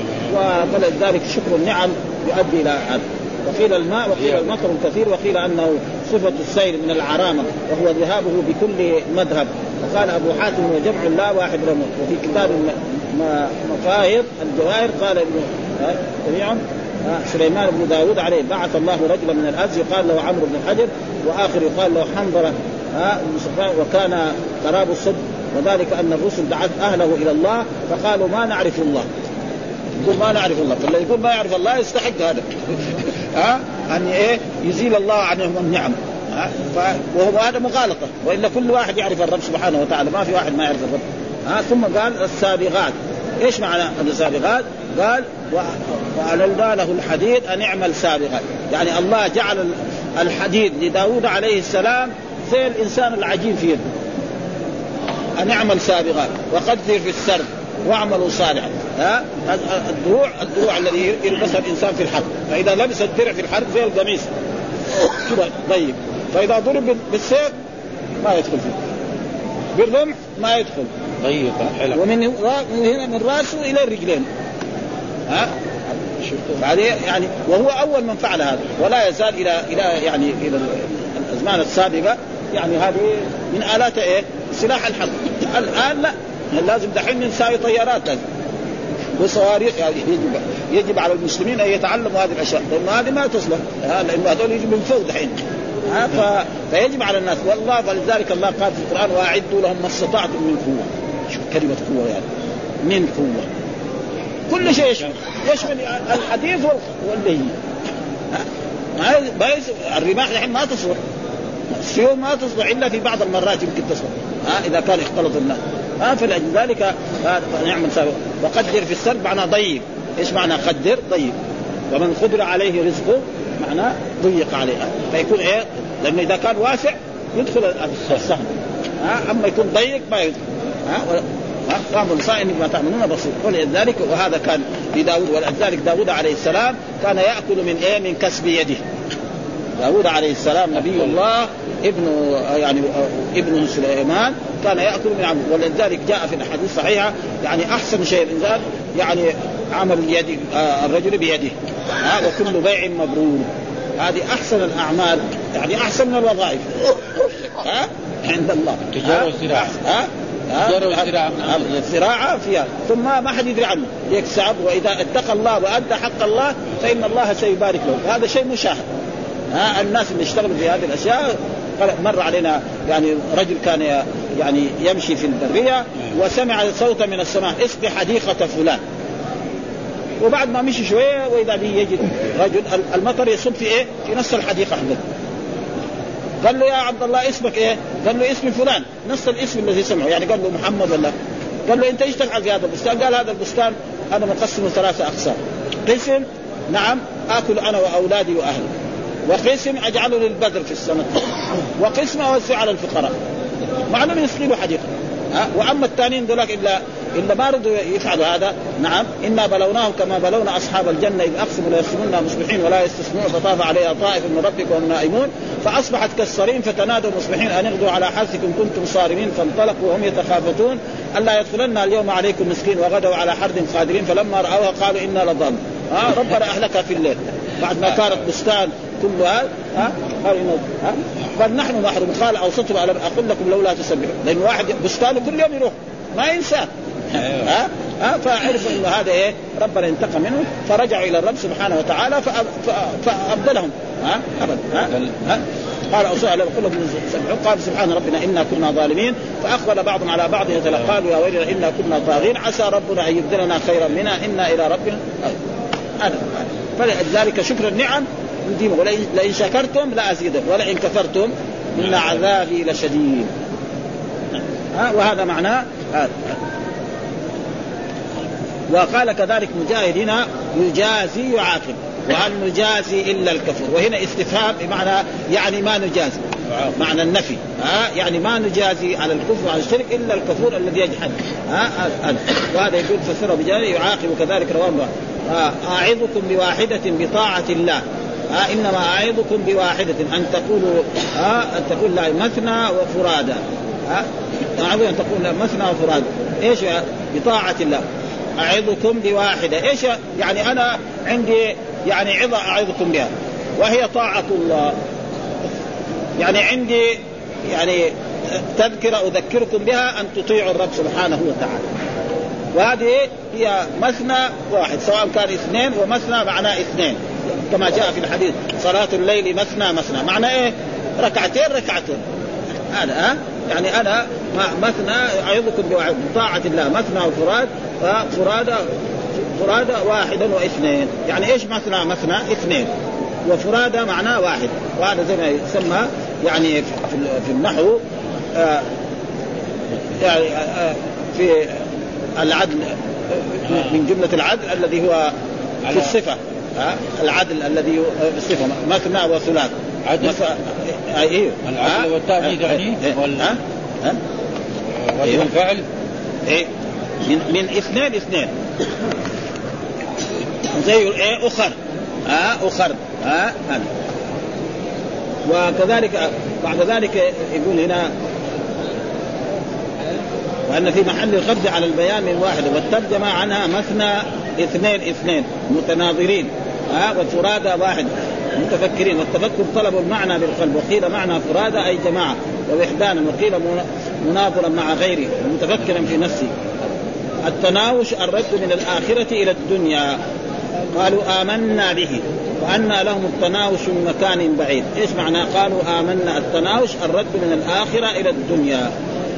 ولذلك شكر النعم يؤدي إلى هذا. وقيل الماء وقيل المطر الكثير وقيل أنه صفة السير من العرامة وهو ذهابه بكل مذهب. وقال أبو حاتم هو جمع لا واحد رمز. وفي كتاب الم- م- مفاهيم الجواهر قال ابن جميعا سليمان بن داود عليه بعث الله رجلا من الأز يقال له عمرو بن الحجر وآخر يقال له بن صفوان، وكان قراب الصدق وذلك أن الرسل دعت أهله إلى الله فقالوا ما نعرف الله. يقول ما نعرف الله. فالذي يقول ما يعرف الله يستحق هذا. ها أن إيه يزيل الله عنهم النعم. ها. وهو هذا مغالطة. وإلا كل واحد يعرف الرب سبحانه وتعالى ما في واحد ما يعرف الرب. ها ثم قال السابغات. إيش معنى السابغات؟ قال و... وأللنا له الحديد أن اعمل سابغات يعني الله جعل ال- الحديد لداود عليه السلام زي الإنسان العجين في يده. أن اعمل سابغات وقدر في السرد. واعملوا صالحا. ها؟ الدروع الدروع الذي يلبسها الإنسان في الحرب. فإذا لبس الدرع في الحرب زي القميص. ضيق فإذا ضرب بالسيف ما يدخل فيه. بالرمح ما يدخل. ضيقة حلو. ومن من هنا من رأسه إلى الرجلين. ها؟ هذه يعني وهو أول من فعل هذا ولا يزال إلى إلى يعني إلى الأزمان السابقة. يعني هذه من آلات إيه؟ سلاح الحرب. الآن لا. لازم دحين نساوي طيارات. لازم وصواريخ يعني يجب يجب على المسلمين أن يتعلموا هذه الأشياء. لأنه هذه ما تصلح. ها، لأنه هذول من فوق دحين. ف... فيجب على الناس. والله فلذلك الله قال في القرآن وأعدوا لهم ما استطعتم من قوة. شوف كلمة قوة يعني. من قوة. كل شيء يشمل. يشمل الحديث وال- واللين ما الرماح الحين ما تصلح السيوف ما تصلح إلا في بعض المرات يمكن تصلح ها إذا كان اختلط الناس. ها فلذلك نعمل سابق وقدر في السرد معناه ضيق. إيش معنى قدر؟ ضيق. ومن قدر عليه رزقه معناه ضيق عليه فيكون إيه؟ لأنه إذا كان واسع يدخل السهم. ها أما يكون ضيق ما يدخل. ها و- ها؟ فهم صائم بما تعملون بصير ولذلك وهذا كان لداود ولذلك داود عليه السلام كان يأكل من إيه؟ من كسب يده. داود عليه السلام نبي الله ابن يعني ابن سليمان كان يأكل من عمل ولذلك جاء في الأحاديث الصحيحة يعني أحسن شيء الانسان يعني عمل اليد آه، الرجل بيده. هذا كل بيع مبرور. هذه أحسن الأعمال يعني أحسن من الوظائف. ها؟ عند الله. تجارة ها؟ وزراعة. ها؟ الزراعة فيها. ثم ما حد يدري عنه. يكسب وإذا اتقى الله وادى حق الله فإن الله سيبارك له هذا شيء مشاهد. ها الناس اللي يشتغلوا في هذه الأشياء مر علينا يعني رجل كان يعني يمشي في البريه وسمع صوتا من السماء اسقي حديقة فلان. وبعد ما مشي شوية وإذا به يجد رجل المطر يصب في إيه؟ في نص الحديقة حقته قال له يا عبد الله اسمك إيه؟ قال له اسمي فلان. نفس الاسم الذي سمعه. يعني قال له محمد ولا؟ قال له انت إيش تفعل في هذا البستان؟ قال هذا البستان أنا مقسمه ثلاثة اقسام. قسم نعم آكل أنا وأولادي وأهلي. وقسم أجعله للبدر في السنة وقسم اوزع على الفقراء. معلوم يسقي له حديقة. ها؟ وأما الثانيين ذولاك الا إلا ما رضوا يفعلوا هذا. نعم. إنا بلوناهم كما بلونا أصحاب الجنة إذ أقسموا ليصومنا مصبحين ولا يستثنون فطاف عليها طائف من ربك وهم نائمون. فأصبحت كالصريم فتنادوا مصبحين أن اغدوا على حرثكم كنتم صارمين فانطلقوا وهم يتخافتون. ألا يدخلن اليوم عليكم مسكين وغدوا على حرد قادرين فلما رأوها قالوا إنا لضالون ها؟ ربنا أهلكها في الليل. بعد ما كانت بستان كل هذا ها؟ قال إنه ها؟ قال نحن محروم قال اوصتم الم أقول لكم لولا تسبحون لأن واحد بستانه كل يوم يروح ما ينساه ها؟ ها؟ فعرفوا إنه هذا إيه؟ ربنا انتقم منه فرجعوا إلى الرب سبحانه وتعالى فأبدلهم. ها؟ ابدا ها, ها؟ قال اوصوا على كل لكم سبحون قال سبحان ربنا إنا كنا ظالمين. فأقبل بعضهم على بعض يتلقى يا ويلنا إنا كنا طاغين. عسى ربنا أن يبدلنا خيرا منها إنا إلى ربنا هذا فلذلك شكر النعم يديمكم ولئن لئن شكرتم لازيدكم ولئن كفرتم إن عذابي لشديد. ها وهذا معناه هذا. وقال كذلك مجاهد هنا يجازي يعاقب. وهل نجازي إلا الكفر؟ وهنا استفهام بمعنى يعني ما نجازي. معنى النفي. ها يعني ما نجازي على الكفر وعلى الشرك إلا الكفور الذي يجحد. ها وهذا يقول فسره بجانب يعاقب كذلك رواه أعظكم بواحدة بطاعة الله. ها إنما اعظكم بواحدة أن تقولوا ها أن تقول لا مثنى وفرادى. ها اعظكم أن تقول مثنى وفرادى. إيش بطاعة الله. اعظكم بواحدة. إيش يعني أنا عندي يعني عظة أعظكم بها. وهي طاعة الله. يعني عندي يعني تذكرة أذكركم بها أن تطيعوا الرب سبحانه وتعالى. وهذه هي مثنى واحد سواء كان اثنين ومثنى معناه اثنين. كما جاء في الحديث صلاة الليل مثنى مثنى. معنى إيه؟ ركعتين ركعتين. هذا ها؟ يعني أنا مثنى أعظكم بطاعة الله مثنى وفراد فرادى فرادى واحدا واثنين. يعني إيش مثنى مثنى؟ اثنين. وفرادى معناه واحد. وهذا زي ما يسمى يعني في النحو آه يعني آه في العدل من جملة العدل الذي هو في الصفة. العدل الذي الصفة مثنى وثلاث. عدل. أيوه العدل والتأكيد يعني. ها؟ ها؟ وزن الفعل إيه. من من اثنين اثنين. زي إيه؟ أخر. ها؟ أخر. ها؟ هذا. وكذلك بعد ذلك يقول هنا وأن في محل الخفض على البيان من واحد والترجمة عنها مثنى اثنين اثنين. متناظرين. ها والفرادى واحد. متفكرين والتفكر طلب المعنى بالقلب وقيل معنى فرادى أي جماعة ووحدانا وقيل مناظرا مع غيره ومتفكرا في نفسه. التناوش الرد من الآخرة إلى الدنيا. قالوا آمنا به وأن لهم التناوش من مكان بعيد. إيش معنى؟ قالوا آمنا. التناوش الرد من الآخرة إلى الدنيا.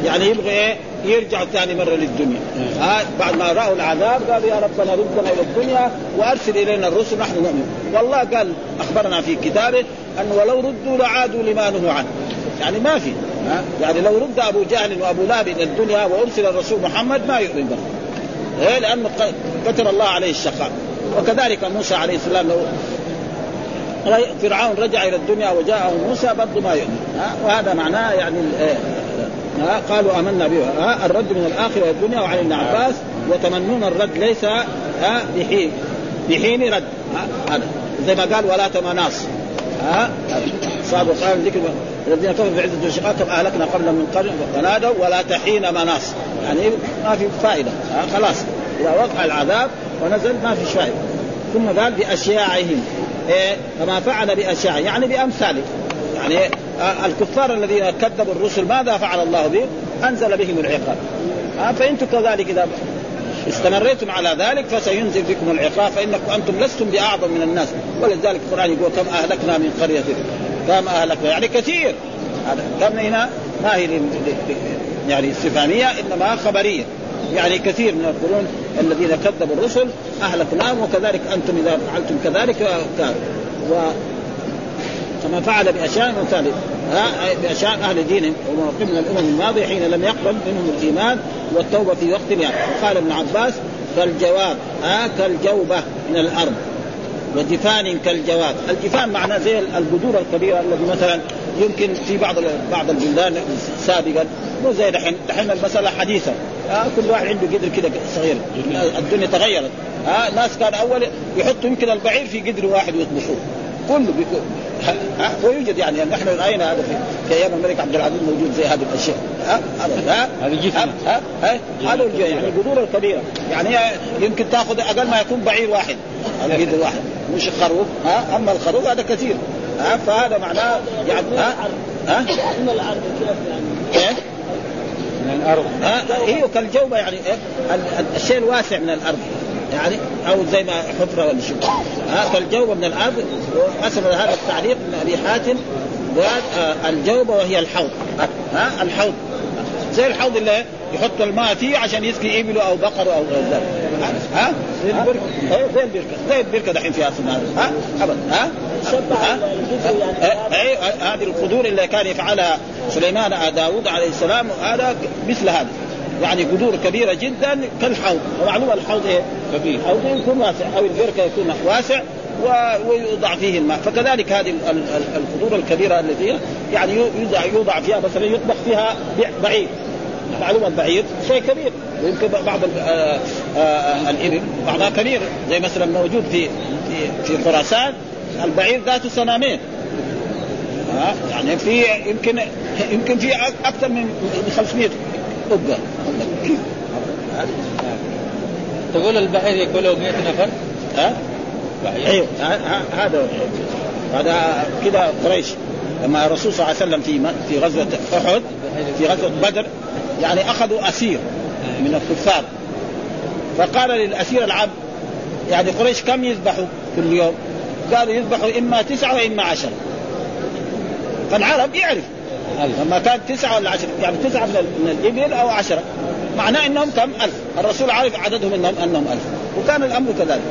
يعني يبغى إيه يرجع ثاني مرة للدنيا. ها بعد ما رأوا العذاب قالوا يا ربنا ردنا إلى الدنيا وأرسل إلينا الرسل نحن نؤمن. والله قال أخبرنا في كتابه أن ولو ردوا لعادوا لما نهوا عنه. يعني ما في؟ يعني لو رد أبو جهل وأبو لهب إلى الدنيا وأرسل الرسول محمد ما يؤمن به. إيه لأنه كتب الله عليه الشقاء. وكذلك موسى عليه السلام لو فرعون رجع إلى الدنيا وجاءه موسى برضه ما يؤمن؟ وهذا معناه يعني ها؟ قالوا آمنا به ها؟ الرد من الآخرة إلى الدنيا وعن ابن عباس وتمنون الرد ليس ها بحين. بحين رد. هذا. زي ما قال ولا تمناص ها صاب قال ذكر الذين كفروا بعزة الشقاق كم أهلكنا قبل من قرن فنادوا ولا تحين مناص يعني ما في فائدة. ها خلاص. إذا وقع العذاب ونزل ما في فائده ثم قال بأشياعهم. إيه كما فعل بأشياع يعني بامثاله يعني الكفار الذين كذبوا الرسل ماذا فعل الله بهم؟ أنزل بهم العقاب. فإنتم كذلك إذا استمريتم على ذلك فسينزل بكم العقاب فإنكم أنتم لستم بأعظم من الناس. ولذلك القرآن يقول كم أهلكنا من قرية كم أهلكنا. يعني كثير. كم هنا؟ ما هي يعني استفهامية إنما خبرية. يعني كثير من القرون الذين كذبوا الرسل أهلكناهم وكذلك أنتم إذا فعلتم كذلك كان و كما فعل بأشياء مثال بأشياء أهل دينهم وموقف من الأمم الماضية حين لم يقبل منهم الإيمان والتوبة في وقت يعني وقال ابن عباس كالجواب ها؟ كالجوبة من الأرض. وجفان كالجواب، الجفان معناه زي الجذور الكبيرة الذي مثلا يمكن في بعض بعض البلدان سابقا. مو زي دحين. دحين المسألة حديثه آه كل واحد عنده قدر كده صغير. الدنيا تغيرت. آه ناس كان أول يحطوا يمكن البعير في قدر واحد ويطبخوه. كله ويوجد يعني نحن راينا هذا في, في أيام الملك عبد العزيز موجود زي هذه الأشياء. ها؟ هذا ها؟ ها؟ هذا يعني القدور الكبيرة. يعني يمكن تأخذ أقل ما يكون بعير واحد. على قدر واحد مش الخروف. ها؟ أما الخروف هذا كثير. ها؟ فهذا معناه يعني ها؟ ها؟ من الأرض كيف يعني؟ إيه؟ من الأرض. ها؟ هي كالجوبه يعني إيه؟ الشيء الواسع من الأرض. يعني أو زي ما حفرة ولا شيء ها كالجوبه من الأرض وحسب هذا التعليق من أبي حاتم قال الجوبة وهي الحوض. ها الحوض. زي الحوض اللي يحط الماء فيه عشان يسقي ابله أو بقره أو غير ذلك. ها زي البركة. زي البركة. زي البركة دحين فيها سنان ها ابدا. ها ها؟ ها؟ أي هذه القدور اللي كان يفعلها سليمان داوود عليه السلام هذا مثل هذا. يعني قدور كبيرة جدا كالحوض. ومعلومه الحوض إيه؟ كبير. الحوض يكون واسع أو البركة يكون واسع ويوضع فيه الماء. فكذلك هذه ال- ال- ال- القدور الكبيرة التي يعني يوضع يوضع فيها مثلا يطبخ فيها بعير معلومة البعير شيء كبير. ويمكن بعض آه، آه، الإبل بعضها كبير. زي مثلا موجود في في في خراسان البعير ذاته سنامين ها يعني في يمكن يمكن في أكثر من 500 ابقه تقول البحر ياكله 100 نفر؟ ها؟ بعير أيوه. هذا هذا كده قريش. لما الرسول صلى الله عليه وسلم في في غزوة أحد في غزوة بدر يعني أخذوا أسير من الكفار. فقال للأسير العبد يعني قريش كم يذبحوا كل يوم؟ قالوا يذبحوا إما تسعة وإما عشره فالعرب يعرف لما كان تسعة ولا عشرة؟ يعني تسعة من, ال- من الإبل أو عشرة. معناه أنهم كم؟ ألف. الرسول عارف عددهم أنهم أنهم ألف. وكان الأمر كذلك؟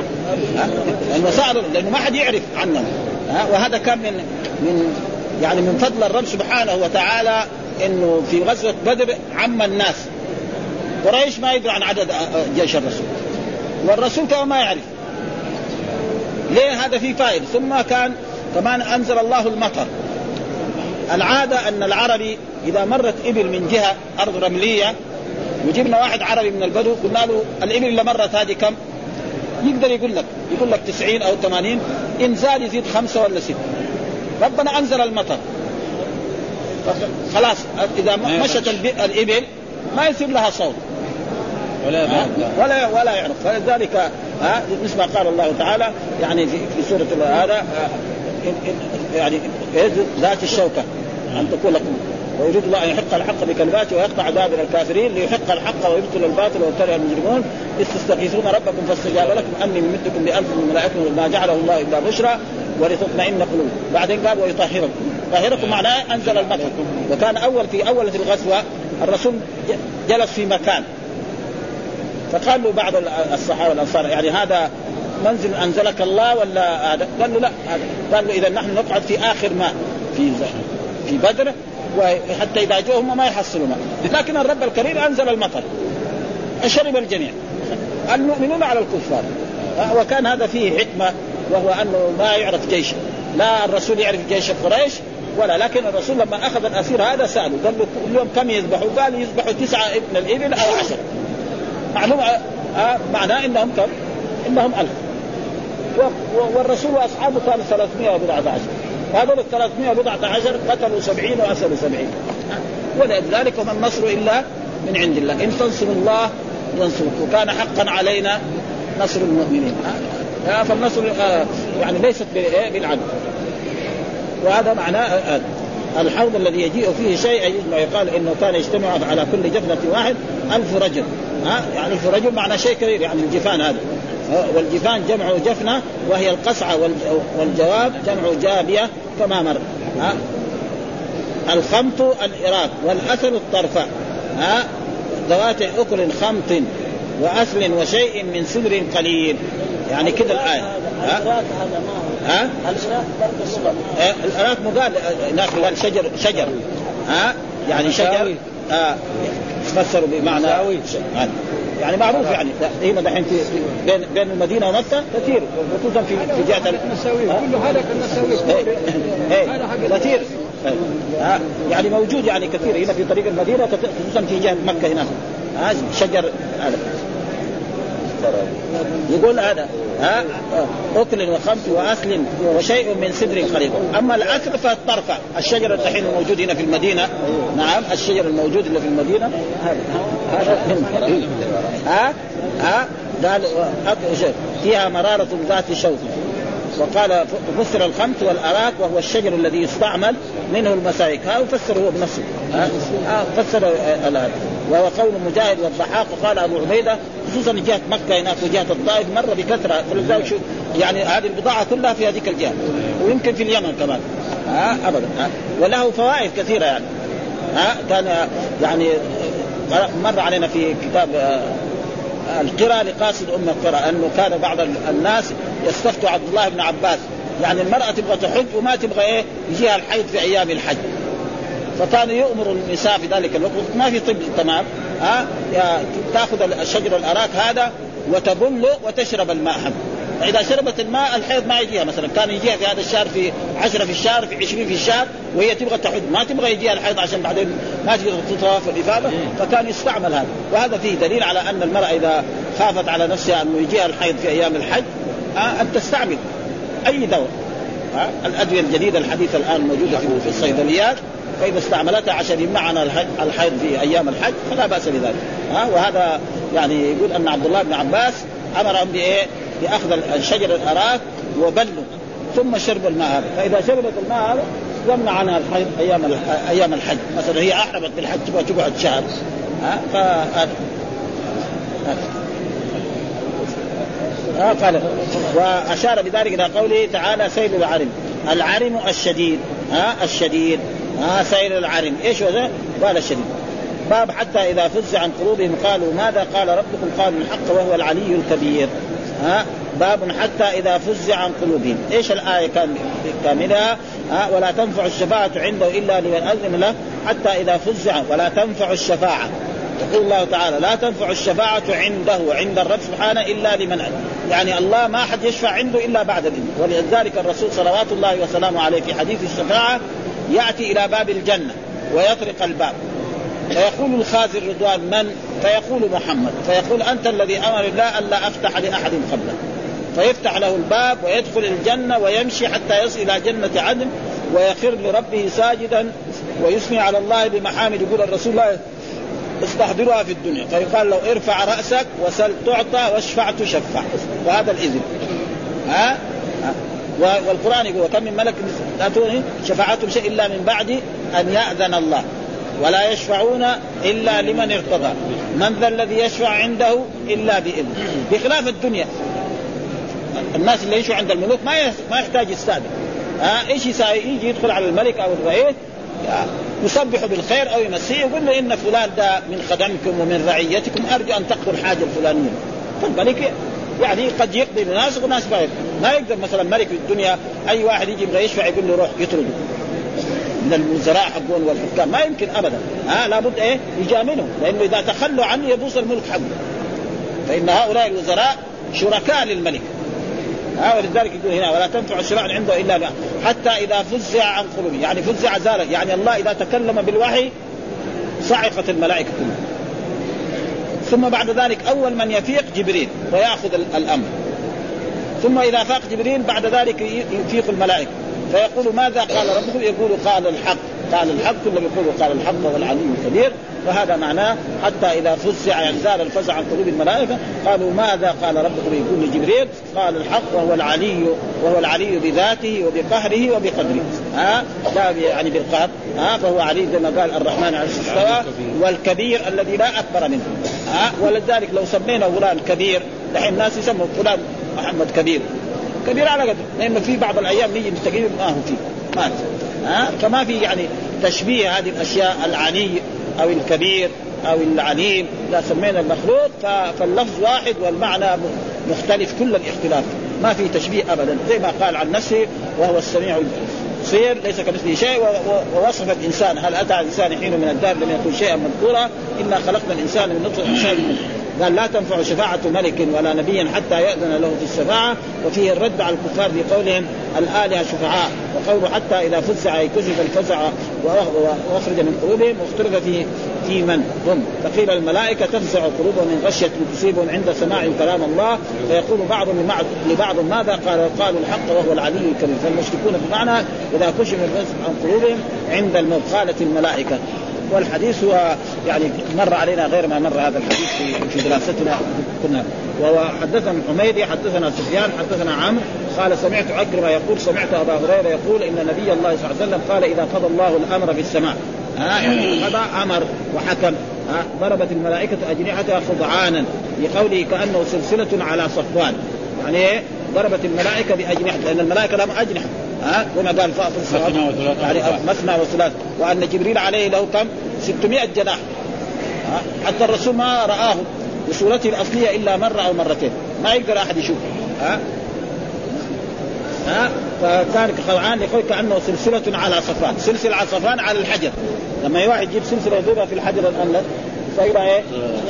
لأنه سألوا لأنه ما حد يعرف عنهم؟ وهذا كان من من يعني من فضل الرب سبحانه وتعالى إنه في غزوة بدر عم الناس. قريش ما يدري عن عدد جيش الرسول. والرسول كمان ما يعرف. ليه هذا في فائدة؟ ثم كان كمان أنزل الله المطر. العادة أن العربي إذا مرت إبل من جهة أرض رملية وجبنا واحد عربي من البدو قلنا له الإبل اللي مرت هذه كم؟ يقدر يقول لك يقول لك 90 أو 80 إن زاد يزيد خمسة ولا ستة. ربنا أنزل المطر. خلاص إذا مشت الإبل ما يصير لها صوت. ولا؟ ولا ولا يعرف. فلذلك ها مثل ما قال الله تعالى يعني في, سورة هذا إن- إن- يعني ذات الشوكة أن تكون لكم ويريد الله أن يحق الحق بكلماته ويقطع دابر الكافرين ليحق الحق ويبطل الباطل ويكره المجرمون اذ تستغيثون ربكم فاستجاب لكم. أني ممدكم بألف من الملائكة ما جعله الله إلا بشرى ولتطمئن قلوب. بعدين قال ويطهركم. طهركم معناه أنزل المطر وكان أول في أول في الغزوة الرسول جلس في مكان. فقال له بعض الصحابة الأنصار يعني هذا منزل أنزلك الله ولا هذا؟ قال له لا هذا. قال له إذا نحن نقعد في آخر ماء في في بدر وحتى إذا جاءوا هم ما يحصلوا ماء لكن الرب الكريم أنزل المطر. شرب الجميع. المؤمنون على الكفار. وكان هذا فيه حكمة وهو أنه ما يعرف جيش. لا الرسول يعرف جيش قريش ولا. لكن الرسول لما أخذ الأسير هذا سأله. قال له كل يوم كم يذبحوا؟ قال يذبحوا تسعة من الإبل أو عشره معلومة آه معناه إنهم كم؟ إنهم و- والرسول وأصحابه كانوا 300 وبضعة عشر هذول ال 300 وبضعة عشر قتلوا 70 واسروا 70 آه. ولذلك وما النصر إلا من عند الله إن تنصروا الله ينصركم وكان حقا علينا نصر المؤمنين آه. آه فالنصر آه يعني ليست بإيه؟ بالعدل وهذا معناه الحوض الذي يجيء فيه شيء يجمع يقال إنه كان يجتمع على كل جفنة واحد ألف رجل ها يعني ألف رجل معنى شيء كبير يعني الجفان هذا والجفان جمع جفنة وهي القصعة والج- والجواب جمع جابية كما مر. ها؟ الخمط الإراك والأثر الطرفاء ها؟ ذوات أكل خمط وأثل وشيء من سدر قليل. يعني كده الآية. ها؟ هذا ما ها؟ آه، الأراك مقال آه، هناك قال شجر شجر. ها؟ يعني شجر. آه فسروا بمعنى مساوي. يعني معروف يعني. هنا دحين في بين بين المدينة ومكة كثير خصوصا في في جهة ال- ها؟ كل هذا كنا نسويه. إيه، إيه، كثير. ها يعني موجود يعني كثير. هنا في طريق المدينة خصوصا في جهة مكة هناك ها شجر هذا. يقول هذا ها؟ أكل وخمس واصل وشيء من سدر قليل أما الاثر فالطرفة. الشجر الحين الموجود هنا في المدينة. نعم الشجر الموجود اللي في المدينة. هذا هذا ها؟ ها؟ قال فيها مرارة ذات شوك. وقال فسر الخمس والأراك وهو الشجر الذي يستعمل منه المسائك. ها وفسر هو بنفسه. ها؟ فسر آه، هذا وهو قول مجاهد والضحاك. وقال أبو عبيدة خصوصا جهه مكة هناك وجهه الطائف مر بكثرة. فلذلك شو يعني هذه البضاعة كلها في هذيك الجهة. ويمكن في اليمن كمان. ها؟ ابدا. ها؟ وله فوائد كثيرة يعني. ها؟ كان يعني مر علينا في كتاب آه، القرى لقاصد أم القرى أنه كان بعض الناس يستفتوا عبد الله بن عباس. يعني المرأة تبغى تحج وما تبغى إيه؟ يجيها الحيض في أيام الحج. فكان يؤمر النساء في ذلك الوقت. ما في طب تمام؟ ها؟ تاخذ الشجر الأراك هذا وتبل وتشرب الماء. فاذا شربت الماء الحيض ما يجيها مثلا. كان يجيها في هذا الشهر في 10 في الشهر في 20 في الشهر وهي تبغى تحج ما تبغى يجيها الحيض عشان بعدين ما تقدر تطوف الافاضه فكان يستعمل هذا. وهذا فيه دليل على أن المرأة إذا خافت على نفسها أنه يجيها الحيض في أيام الحج أن تستعمل أي دواء. الأدوية الجديدة الحديثه الآن موجوده في الصيدليات. فإذا استعملتها عشان يمنعنا الحيض في أيام الحج فلا بأس بذلك. ها؟ وهذا يعني يقول أن عبد الله بن عباس أمرهم بإيه؟ بأخذ الشجر الاراك وبلوا ثم شرب الماء هذا. فإذا شربت الماء هذا يمنع عنها الحيض أيام أيام الحج. مثلا هي احرمت بالحج تبغى تقعد شهر ها؟ ف وأشار بذلك إلى قوله تعالى سيل العرم. العرم الشديد. ها؟ الشديد. ها سيل العرم إيش هو قال الشديد باب حتى إذا فز عن قلوبهم قالوا ماذا قال ربكم؟ قالوا الحق وهو العلي الكبير. ها؟ باب حتى إذا فز عن قلوبهم. إيش الآية كان كاملها ها؟ ولا تنفع الشفاعة عنده إلا لمن اذن له حتى إذا فز ولا تنفع الشفاعة. يقول الله تعالى لا تنفع الشفاعة عنده عند الرب سبحانه إلا لمن أذن. يعني الله ما حد يشفع عنده إلا بعد الإذن ولذلك الرسول صلوات الله وسلامه عليه في حديث الشفاعة يأتي إلى باب الجنة ويطرق الباب. فيقول الخازن رضوان من؟ فيقول محمد. فيقول أنت الذي أمر الله ألا أفتح لأحد قبلك. فيفتح له الباب ويدخل الجنة ويمشي حتى يصل إلى جنة عدن ويخر لربه ساجدا ويثني على الله بمحامد. يقول الرسول لا استحضرها في الدنيا. فيقال له ارفع رأسك وسل تعطى واشفع تشفع. وهذا الإذن. ها؟ والقرآن يقول وكم من ملك لا تغني شفاعتهم شيء إلا من بعد أن يأذن الله. ولا يشفعون إلا لمن ارتضى. من ذا الذي يشفع عنده إلا بإذن بخلاف الدنيا. الناس اللي يعيشوا عند الملوك ما ما يحتاج يستأذن. ها إيش يساوي؟ يجي يدخل على الملك أو الرئيس يصبح بالخير أو يمسيه يقول له إن فلان ده من خدمكم ومن رعيتكم أرجو أن تقضوا الحاجة الفلانية. فالملك يعني قد يقضي لناس وناس ما ما يقدر مثلا ملك في الدنيا أي واحد يجي يبغى يشفع يقول له روح يطرده. من الوزراء حقون والحكام. ما يمكن ابدا. ها لابد إيه؟ يجاملهم. لأنه إذا تخلوا عنه يبوس الملك حقه. فإن هؤلاء الوزراء شركاء للملك. ها ولذلك يقول هنا ولا تنفع الشفاعة عنده إلا لا حتى إذا فزع عن قلوبه يعني فزع زال يعني الله إذا تكلم بالوحي صعقت الملائكة كلها. ثم بعد ذلك أول من يفيق جبريل ويأخذ الأمر. ثم إذا فاق جبريل بعد ذلك يفيق الملائكة. فيقول ماذا قال ربكم يقول قال الحق. قال الحق. كلهم يقولوا قال الحق وهو العلي الكبير. وهذا معناه حتى إذا فزع يعني زال الفزع عن قلوب الملائكة قالوا ماذا قال ربكم؟ يقول لجبريل قال الحق وهو العلي وهو العلي بذاته وبقهره وبقدره. ها؟ لا يعني بالقهر. ها؟ فهو علي زي ما قال الرحمن على استوى والكبير الذي لا أكبر منه. ها؟ ولذلك لو سمينا فلان كبير دحين الناس يسموا فلان محمد كبير. كبير على قدر لأنه في بعض الأيام نيجي نستقيم ما هو فيه. مات ها؟ فما في يعني تشبيه هذه الأشياء العلي أو الكبير أو العليم. إذا سمينا المخلوق فاللفظ واحد والمعنى مختلف كل الاختلاف. ما في تشبيه ابدا. زي ما قال عن نفسه وهو السميع البصير. ليس كمثله شيء ووصف الإنسان هل أتى الإنسان حين من الدار لم يكن شيئا مذكورا؟ إنا خلقنا الإنسان من نطفة. قال لا تنفع شفاعة ملك ولا نبي حتى يأذن له في الشفاعة وفيه الرد على الكفار في قولهم الآلهة شفعاء وقوله حتى إذا فزع كشف الفزع وأخرج من قلوبهم واختلف في في من هم. فقيل الملائكة تفزع قلوبهم من غشية تصيبهم عند سماع كلام الله فيقول بعضهم لبعض ماذا؟ قال قالوا الحق وهو العلي الكريم فالمشركون بمعنى إذا كشف الفزع عن قلوبهم عند الموت قالت الملائكة. والحديث هو يعني مر علينا غير ما مر هذا الحديث في في دراستنا. كنا وهو حدثنا حميدي حدثنا سفيان حدثنا عمرو. قال سمعت عكرمة يقول سمعت أبا هريرة يقول إن نبي الله صلى الله عليه وسلم قال إذا قضى الله الأمر في السماء ها يعني قضى أمر وحكم. ها ضربت الملائكة أجنحتها خضعانا. لقوله كأنه سلسلة على صفوان. يعني إيه؟ ضربت الملائكة بأجنحة لأن الملائكة لهم اجنحه ها؟ كما قال في الصلاه يعني مثنى وثلاث وأن جبريل عليه له كم؟ 600 جناح. حتى الرسول ما رآه بصورته الأصلية إلا مرة أو مرتين. ما يقدر أحد يشوفه ها؟ ها؟ فكان خلعان يقول كأنه سلسلة على صفان سلسلة على صفان على الحجر. لما واحد يجيب سلسلة يضربها في الحجر الانلس فإذا إيه؟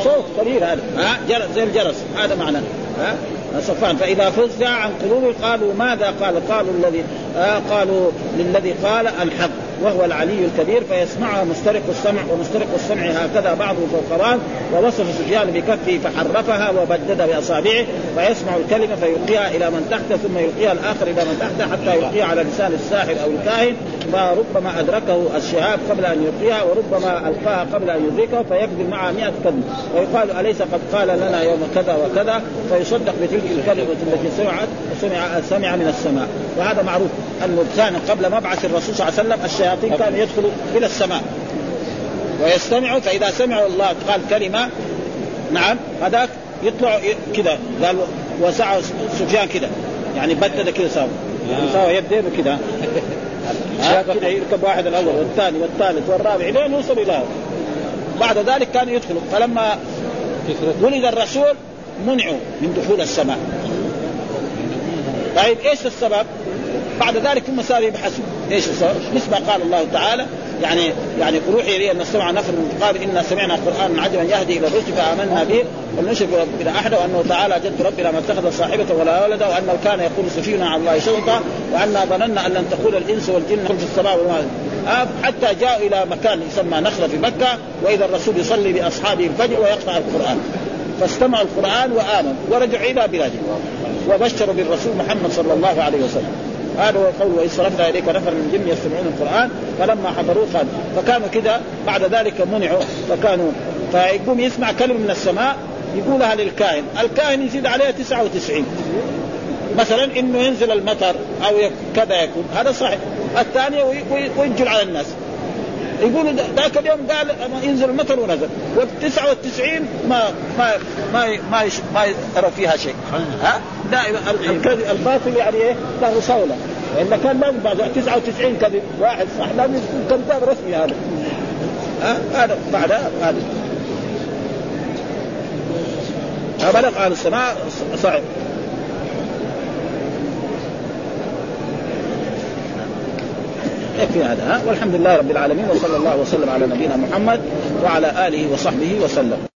صوت قليل هذا. ها؟ جرس زي الجرس هذا معناه. ها؟ صفان فإذا فزع عن قلوب قالوا ماذا؟ قال قالوا الذي آه قالوا للذي قال الحق. وهو العلي الكبير فيسمعها مسترق السمع ومسترق السمع هكذا بعضه فوق بعض ووصف سفيان بكفه فحرفها وبدد بأصابعه فيسمع الكلمة فيلقيها إلى من تحته ثم يلقيها الآخر إلى من تحته حتى يلقيها على لسان الساحر أو الكاهن فربما أدركه الشهاب قبل أن يلقيها وربما ألقاها قبل أن يدركه فيكذب معها 100 كذب ويقال أليس قد قال لنا يوم كذا وكذا؟ فيصدق بتلك الكلمة التي سمعت سمع سمع من السماء. وهذا معروف. انه كان قبل مبعث الرسول صلى الله عليه وسلم الشياطين كانوا يدخلوا إلى السماء. ويستمعوا فإذا سمعوا الله قال كلمة نعم هذاك يطلع كذا قال وسع سفيان كذا يعني بدد كذا ساوى يعني ساوى وكذا كذا يركب واحد الأول والثاني والثالث والرابع لين يوصل إلى بعد ذلك كانوا يدخلوا فلما ولد الرسول منعوا من دخول السماء. طيب إيش السبب؟ بعد ذلك هم صاروا يبحثوا إيش السبب؟ مثل ما قال الله تعالى يعني يعني اوحي لي أن استمع نفر قال انا سمعنا قرانا عجبا يهدي إلى الرشد فآمنا به. ولنشرك بربنا أحدا وأنه تعالى جد ربنا ما اتخذ صاحبة ولا ولدا وانه كان يقول سفينا على الله شوطا وانا ظننا أن لن تقول الإنس والجن في السماء آه حتى جاءوا إلى مكان يسمى نخلة في مكة وإذا الرسول يصلي بأصحابه الفجر ويقرأ القرآن. فاستمعوا القرآن وامنوا ورجعوا إلى بلادهم. وبشروا بالرسول محمد صلى الله عليه وسلم. هذا هو قول واذ صرفنا اليك نفر من الجن يستمعون القرآن فلما حضروه قال فكانوا كذا بعد ذلك منعوا فكانوا فيقوم يسمع كلمة من السماء يقولها للكاهن، الكاهن يزيد عليها 99 مثلا إنه ينزل المطر أو كذا يكون هذا صحيح. الثانية وينجل على الناس. يقولوا ذاك اليوم قال ينزل المطر ونزل وال 99 ما ما ما ما ما يرى فيها شيء. ها؟ دائما الباطل يعني إيه؟ له صولة. والا كان لازم بعد 99 كذب واحد صح لازم يكون كذاب رسمي هذا. ها؟ هذا بعد هذا بلغ أهل السماء صعب يكفي هذا ها؟ والحمد لله رب العالمين وصلى الله وسلم على نبينا محمد وعلى آله وصحبه وسلم.